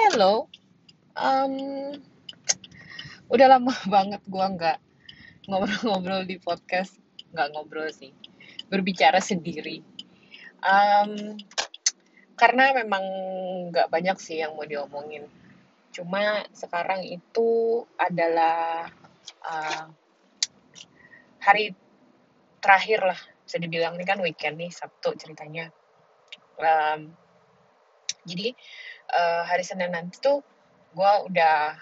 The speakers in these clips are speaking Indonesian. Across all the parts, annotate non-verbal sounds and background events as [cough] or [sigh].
Hello, um, udah lama [laughs] banget gua nggak ngobrol-ngobrol di podcast, nggak ngobrol sih, berbicara sendiri. Um, karena memang nggak banyak sih yang mau diomongin. Cuma sekarang itu adalah uh, hari terakhir lah, bisa dibilang ini kan weekend nih, Sabtu ceritanya. Um, jadi uh, hari Senin nanti tuh gue udah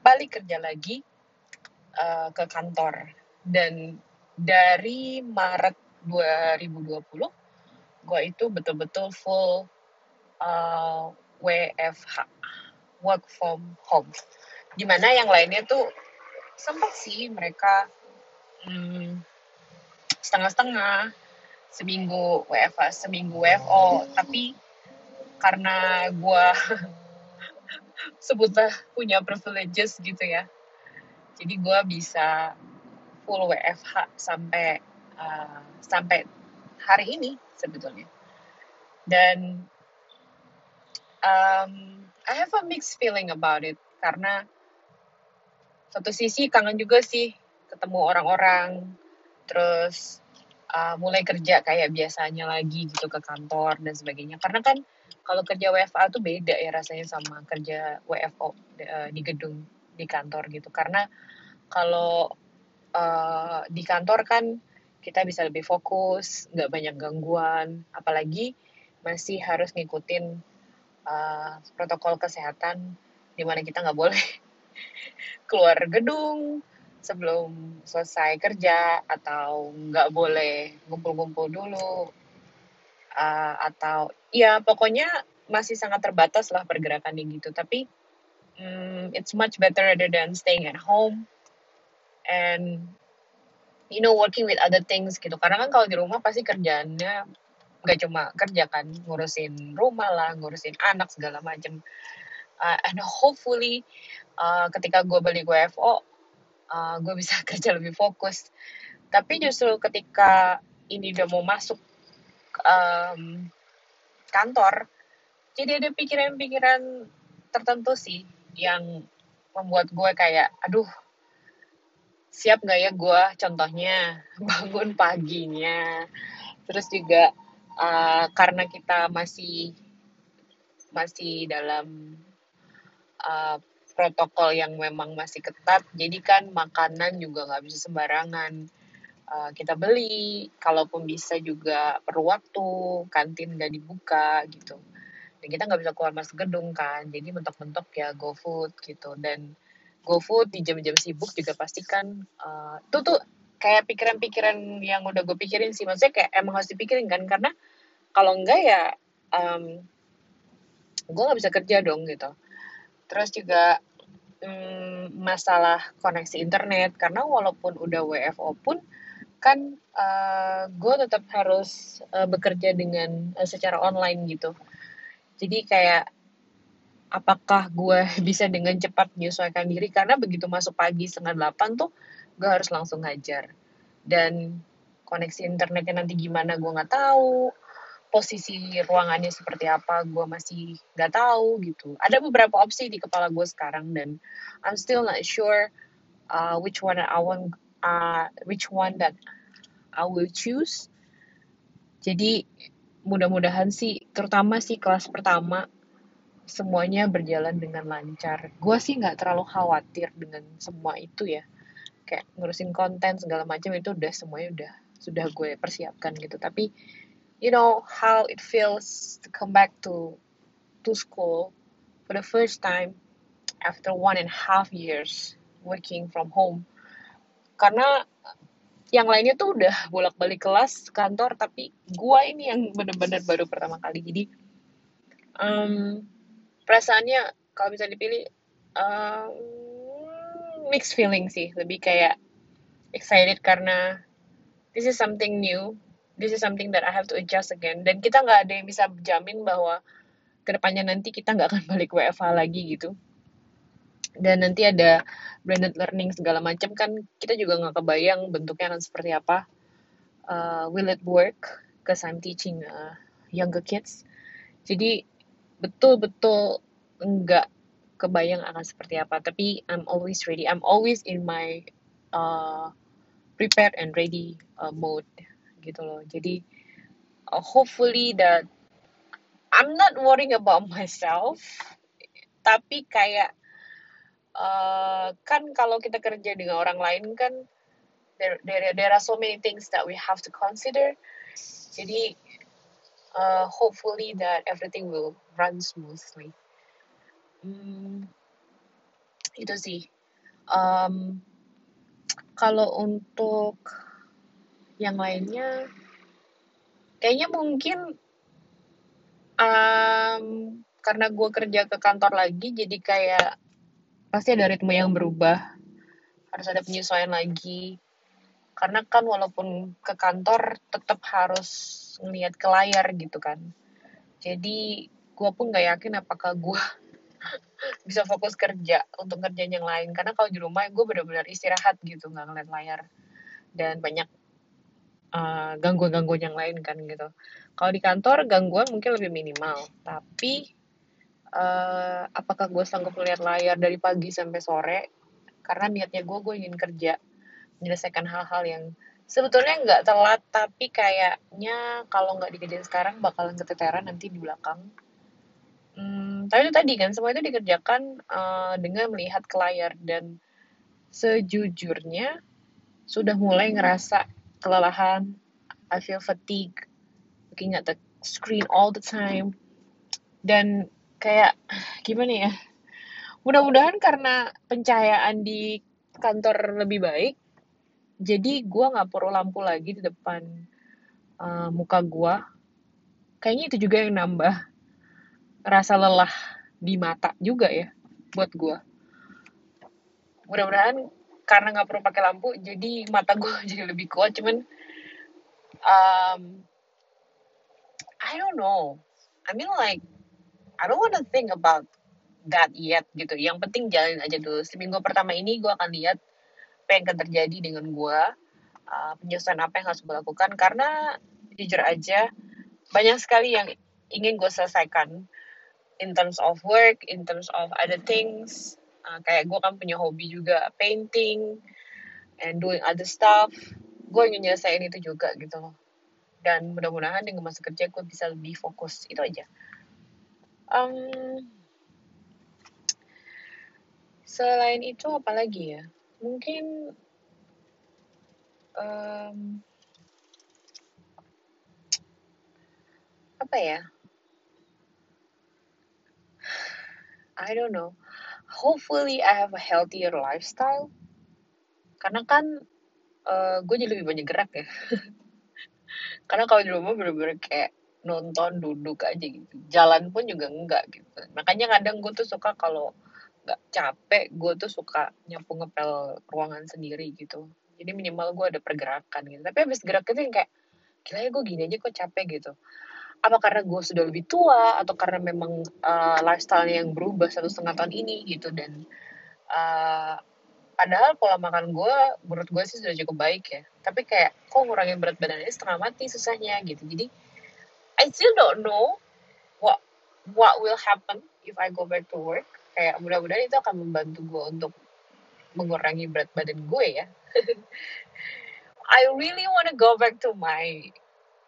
balik kerja lagi uh, ke kantor. Dan dari Maret 2020 gue itu betul-betul full uh, WFH work from home. Di mana yang lainnya tuh sempat sih mereka hmm, setengah-setengah seminggu WFH seminggu WFO tapi karena gue [laughs] sebutlah punya privileges gitu ya. Jadi gue bisa full WFH sampai uh, sampai hari ini sebetulnya. Dan um, I have a mixed feeling about it karena satu sisi kangen juga sih ketemu orang-orang terus uh, mulai kerja kayak biasanya lagi gitu ke kantor dan sebagainya. Karena kan kalau kerja WFA tuh beda ya rasanya sama kerja WFO uh, di gedung di kantor gitu. Karena kalau uh, di kantor kan kita bisa lebih fokus nggak banyak gangguan. Apalagi masih harus ngikutin uh, protokol kesehatan di mana kita nggak boleh [laughs] keluar gedung sebelum selesai kerja atau nggak boleh ngumpul-ngumpul dulu uh, atau ya pokoknya masih sangat terbatas lah pergerakannya gitu. Tapi um, it's much better rather than staying at home and you know working with other things gitu. Karena kan kalau di rumah pasti kerjaannya nggak cuma kerja kan ngurusin rumah lah ngurusin anak segala macam uh, and hopefully uh, ketika gue beli WFO uh, gue bisa [laughs] kerja lebih fokus. Tapi justru ketika ini udah mau masuk um, kantor jadi ada pikiran-pikiran tertentu sih yang membuat gue kayak aduh siap nggak ya gue contohnya [laughs] bangun paginya? Terus juga uh, karena kita masih masih dalam uh, protokol yang memang masih ketat jadi kan makanan juga nggak bisa sembarangan uh, kita beli kalaupun bisa juga perlu waktu kantin nggak dibuka gitu. Dan kita nggak bisa keluar masuk gedung kan jadi mentok-mentok ya GoFood gitu. Dan GoFood di jam-jam sibuk juga pasti kan uh, itu tuh kayak pikiran-pikiran yang udah gue pikirin sih. Maksudnya kayak emang harus dipikirin kan karena kalau enggak ya um, gue nggak bisa kerja dong gitu. Terus juga um, masalah koneksi internet karena walaupun udah WFO pun kan uh, gue tetap harus uh, bekerja dengan uh, secara online gitu. Jadi kayak apakah gue [laughs] bisa dengan cepat menyesuaikan diri? Karena begitu masuk pagi setengah delapan tuh gue harus langsung ngajar. Dan koneksi internetnya nanti gimana gue nggak tahu. Posisi ruangannya seperti apa gue masih nggak tahu gitu. Ada beberapa opsi di kepala gue sekarang dan I'm still not sure uh, which one I want uh, which one that I will choose. Jadi mudah-mudahan sih terutama sih kelas pertama semuanya berjalan dengan lancar. Gue sih nggak terlalu khawatir dengan semua itu ya. Kayak ngurusin konten segala macam itu udah semuanya udah sudah gue persiapkan gitu. Tapi you know how it feels to come back to to school for the first time after one and a half years working from home karena yang lainnya tuh udah bolak-balik kelas kantor tapi gua ini yang bener-bener baru pertama kali. Jadi um, perasaannya kalau bisa dipilih um, mixed feeling sih. Lebih kayak excited karena this is something new this is something that I have to adjust again. Dan kita nggak ada yang bisa jamin bahwa ke depannya nanti kita nggak akan balik WFH lagi gitu dan nanti ada blended learning segala macam kan kita juga nggak kebayang bentuknya akan seperti apa. Uh, will it work? Because I'm teaching uh, younger kids. Jadi betul-betul enggak kebayang akan seperti apa. Tapi I'm always ready. I'm always in my uh, prepared and ready uh, mode gitu loh. Jadi uh, hopefully that I'm not worrying about myself tapi kayak uh, kan kalau kita kerja dengan orang lain kan there, there there are so many things that we have to consider jadi uh, hopefully that everything will run smoothly Hmm, itu sih. Um, kalau untuk yang lainnya, kayaknya mungkin um, karena gue kerja ke kantor lagi, jadi kayak pasti ada ritme yang berubah. Harus ada penyesuaian lagi. Karena kan walaupun ke kantor, tetap harus ngeliat ke layar gitu kan. Jadi gue pun gak yakin apakah gue [laughs] bisa fokus kerja untuk ngerjain yang lain karena kalau di rumah gue benar-benar istirahat gitu nggak ngeliat layar dan banyak uh, gangguan-gangguan yang lain kan gitu kalau di kantor gangguan mungkin lebih minimal tapi uh, apakah gue sanggup melihat layar dari pagi sampai sore? Karena niatnya gue gue ingin kerja menyelesaikan hal-hal yang sebetulnya nggak telat tapi kayaknya kalau nggak dikerjain sekarang bakalan keteteran nanti di belakang. Hmm, tapi itu tadi kan semua itu dikerjakan uh, dengan melihat ke layar dan sejujurnya sudah mulai ngerasa kelelahan, I feel fatigue, looking at the screen all the time, dan kayak gimana ya? Mudah-mudahan karena pencahayaan di kantor lebih baik, jadi gue nggak perlu lampu lagi di depan uh, muka gue. Kayaknya itu juga yang nambah rasa lelah di mata juga ya buat gue mudah-mudahan karena nggak perlu pakai lampu jadi mata gue [laughs] jadi lebih kuat cuman um, I don't know I mean like I don't wanna think about that yet gitu yang penting jalanin aja dulu seminggu pertama ini gue akan lihat apa yang akan terjadi dengan gue uh, penyesuaian apa yang harus gue lakukan karena jujur aja banyak sekali yang ingin gue selesaikan in terms of work, in terms of other things. Uh, kayak gue kan punya hobi juga painting and doing other stuff. Gue ingin nyelesain itu juga gitu loh. Dan mudah-mudahan dengan masa kerja gue bisa lebih fokus. Itu aja. Um, selain itu apa lagi ya? Mungkin um, apa ya? I don't know. Hopefully I have a healthier lifestyle. Karena kan uh, gue jadi lebih banyak gerak ya. [laughs] Karena kalau di rumah bener-bener kayak nonton duduk aja gitu. Jalan pun juga enggak gitu. Makanya kadang gue tuh suka kalau nggak capek, gue tuh suka nyapu ngepel ruangan sendiri gitu. Jadi minimal gue ada pergerakan gitu. Tapi habis gerak itu yang kayak, gila ya gue gini aja kok capek gitu apa karena gue sudah lebih tua atau karena memang uh, lifestyle yang berubah satu setengah tahun ini gitu dan uh, padahal pola makan gue menurut gue sih sudah cukup baik ya tapi kayak kok ngurangin berat badannya setengah mati susahnya gitu jadi I still don't know what what will happen if I go back to work kayak mudah-mudahan itu akan membantu gue untuk mengurangi berat badan gue ya [laughs] I really wanna go back to my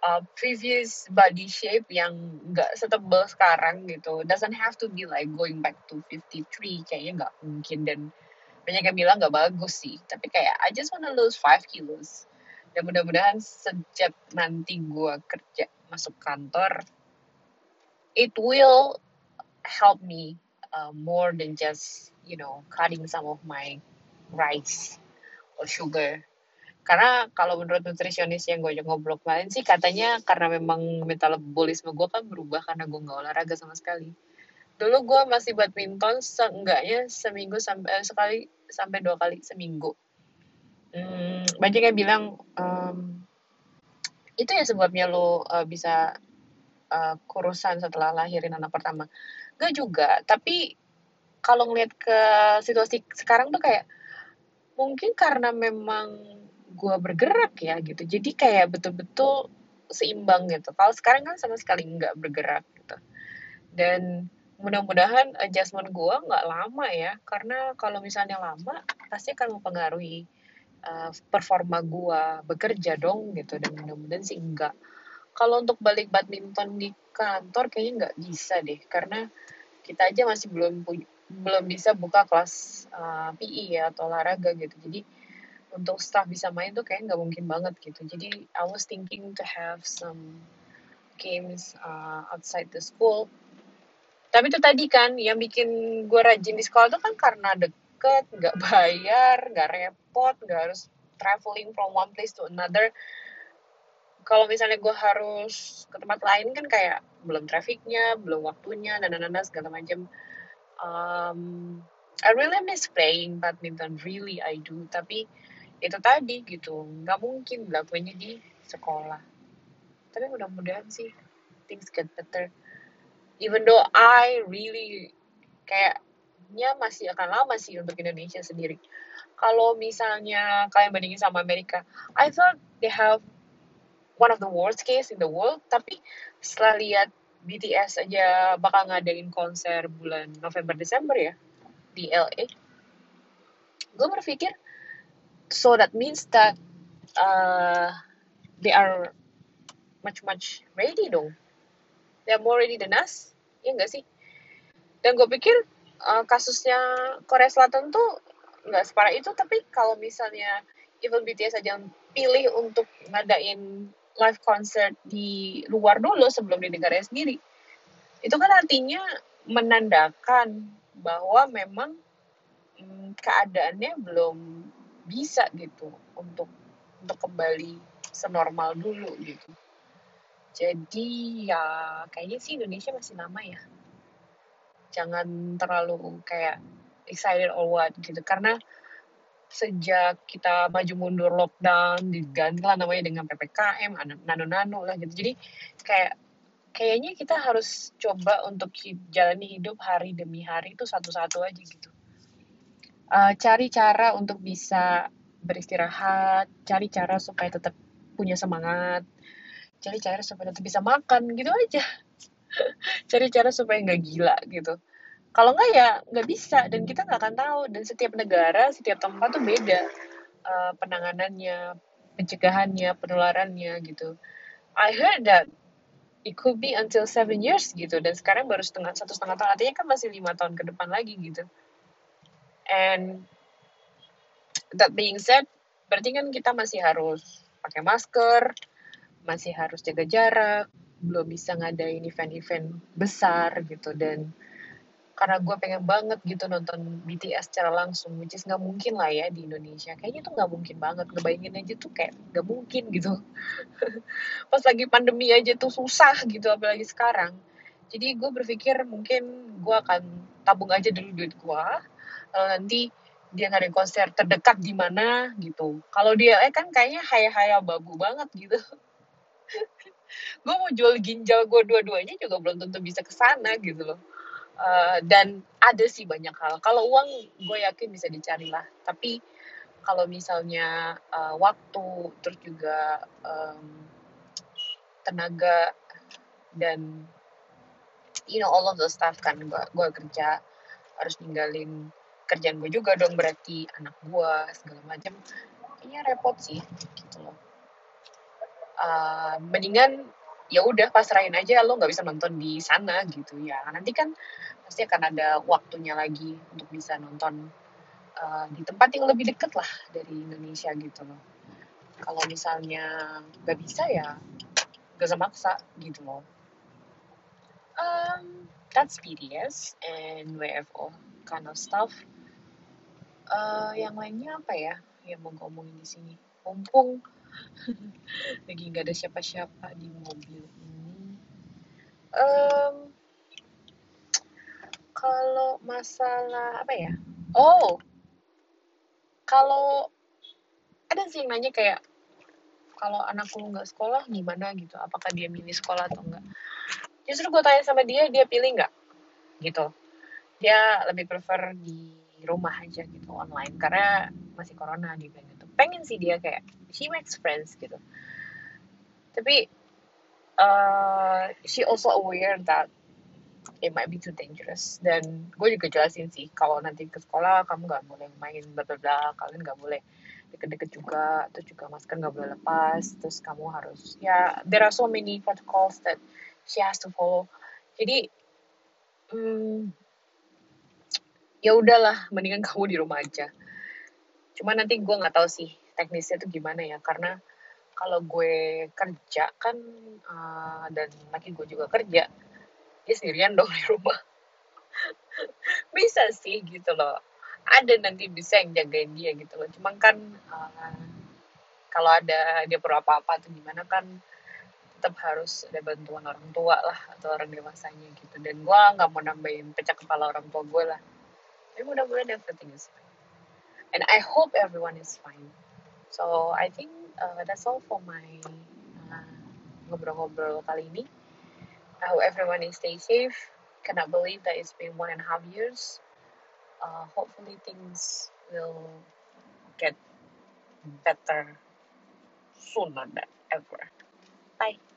uh, previous body shape yang nggak setebal sekarang gitu. Doesn't have to be like going back to 53, kayaknya nggak mungkin dan banyak yang bilang nggak bagus sih. Tapi kayak I just wanna lose 5 kilos. Dan mudah-mudahan sejak nanti gue kerja masuk kantor, it will help me uh, more than just you know cutting some of my rice or sugar. Karena kalau menurut nutrisionis yang gue ngobrol kemarin sih katanya karena memang metabolisme gue kan berubah karena gue nggak olahraga sama sekali. Dulu gue masih badminton seenggaknya seminggu sampai eh, sekali sampai dua kali seminggu. Hmm, banyak yang bilang um, itu ya sebabnya lo uh, bisa uh, kurusan setelah lahirin anak pertama. Gak juga tapi kalau ngeliat ke situasi sekarang tuh kayak mungkin karena memang gue bergerak ya gitu. Jadi kayak betul-betul seimbang gitu. Kalau sekarang kan sama sekali nggak bergerak gitu. Dan mudah-mudahan adjustment gue nggak lama ya. Karena kalau misalnya lama pasti akan mempengaruhi uh, performa gue bekerja dong gitu dan mudah-mudahan sih enggak. Kalau untuk balik badminton di kantor kayaknya nggak bisa deh karena kita aja masih belum belum bisa buka kelas uh, PE ya atau olahraga gitu. Jadi untuk staff bisa main tuh kayak nggak mungkin banget gitu. Jadi I was thinking to have some games uh, outside the school. Tapi itu tadi kan yang bikin gue rajin di sekolah tuh kan karena deket nggak bayar nggak repot nggak harus traveling from one place to another. Kalau misalnya gue harus ke tempat lain kan kayak belum trafficnya belum waktunya dan dan segala macam. Um, I really miss playing badminton really I do. Tapi itu tadi gitu nggak mungkin lakuinnya di sekolah. Tapi mudah-mudahan sih things get better. Even though I really kayaknya masih akan lama sih untuk Indonesia sendiri. Kalau misalnya kalian bandingin sama Amerika, I thought they have one of the worst case in the world, tapi setelah lihat BTS aja bakal ngadain konser bulan November Desember ya di LA, gue berpikir so that means that uh, they are much much ready dong. They are more ready than us Iya nggak sih? Dan gue pikir uh, kasusnya Korea Selatan tuh nggak separah itu, tapi kalau misalnya even BTS aja pilih untuk ngadain live concert di luar dulu sebelum di negaranya sendiri, itu kan artinya menandakan bahwa memang hmm, keadaannya belum bisa gitu untuk untuk kembali senormal dulu gitu. Jadi ya kayaknya sih Indonesia masih lama ya. Jangan terlalu kayak excited or what gitu. Karena sejak kita maju mundur lockdown diganti lah namanya dengan PPKM, nano-nano lah gitu. Jadi kayak kayaknya kita harus coba untuk jalani hidup hari demi hari itu satu-satu aja gitu. Uh, cari cara untuk bisa beristirahat, cari cara supaya tetap punya semangat, cari cara supaya tetap bisa makan gitu aja [laughs] cari cara supaya nggak gila gitu. Kalau nggak ya nggak bisa dan kita nggak akan tahu. Dan setiap negara setiap tempat tuh beda uh, penanganannya pencegahannya penularannya gitu. I heard that it could be until seven years gitu dan sekarang baru setengah satu setengah tahun. Artinya kan masih lima tahun ke depan lagi gitu. And that being said berarti kan kita masih harus pakai masker masih harus jaga jarak, belum bisa ngadain event-event besar gitu dan karena gue pengen banget gitu nonton BTS secara langsung, which is nggak mungkin lah ya di Indonesia. Kayaknya tuh nggak mungkin banget, ngebayangin aja tuh kayak nggak mungkin gitu. [laughs] Pas lagi pandemi aja tuh susah gitu, apalagi sekarang. Jadi gue berpikir mungkin gue akan tabung aja dulu duit gue, lalu nanti dia ngadain konser terdekat di mana gitu. Kalau dia eh kan kayaknya haya-haya bagu banget gitu. [laughs] gue mau jual ginjal gue dua-duanya juga belum tentu bisa ke sana gitu loh. Uh, dan ada sih banyak hal. Kalau uang gue yakin bisa dicari lah. Tapi kalau misalnya uh, waktu terus juga um, tenaga dan you know all of the stuff kan gue kerja harus ninggalin kerjaan gue juga dong. Berarti anak gue segala macam. Kayaknya repot sih gitu loh uh, mendingan ya udah pasrahin aja lo nggak bisa nonton di sana gitu ya. Nanti kan pasti akan ada waktunya lagi untuk bisa nonton uh, di tempat yang lebih deket lah dari Indonesia gitu loh. Kalau misalnya nggak bisa ya gak usah maksa gitu loh. Um, that's BTS and WFO kind of stuff. Uh, yang lainnya apa ya yang mau ngomongin di sini? Mumpung [laughs] lagi nggak ada siapa-siapa di mobil ini. Um, kalau masalah apa ya? Oh. Kalau ada sih yang nanya kayak kalau anakku nggak sekolah gimana gitu? Apakah dia milih sekolah atau enggak justru gue tanya sama dia dia pilih nggak? Gitu. Dia lebih prefer di rumah aja gitu online. Karena masih corona gitu pengen sih dia kayak she makes friends gitu. Tapi uh, she also aware that it might be too dangerous. Dan gue juga jelasin sih kalau nanti ke sekolah kamu nggak boleh main bla bla bla. Kalian nggak boleh deket-deket juga. Terus juga masker nggak boleh lepas. Terus kamu harus ya there are so many protocols that she has to follow. Jadi hmm, ya udahlah mendingan kamu di rumah aja cuma nanti gue nggak tahu sih teknisnya tuh gimana ya karena kalau gue kerja kan uh, dan laki gue juga kerja dia sendirian dong [laughs] di rumah. Bisa sih gitu loh. Ada nanti bisa yang jagain dia gitu loh. Cuman kan uh, kalau ada dia perlu apa-apa tuh gimana kan tetap harus ada bantuan orang tua lah atau orang dewasanya gitu. Dan gue nggak mau nambahin pecah kepala orang tua gue lah. Tapi mudah-mudahan everything is fine and I hope everyone is fine. So I think uh, that's all for my uh, ngobrol-ngobrol kali ini. I hope everyone is stay safe. Cannot believe that it's been one and a half years. Uh, hopefully things will get better sooner than ever. Bye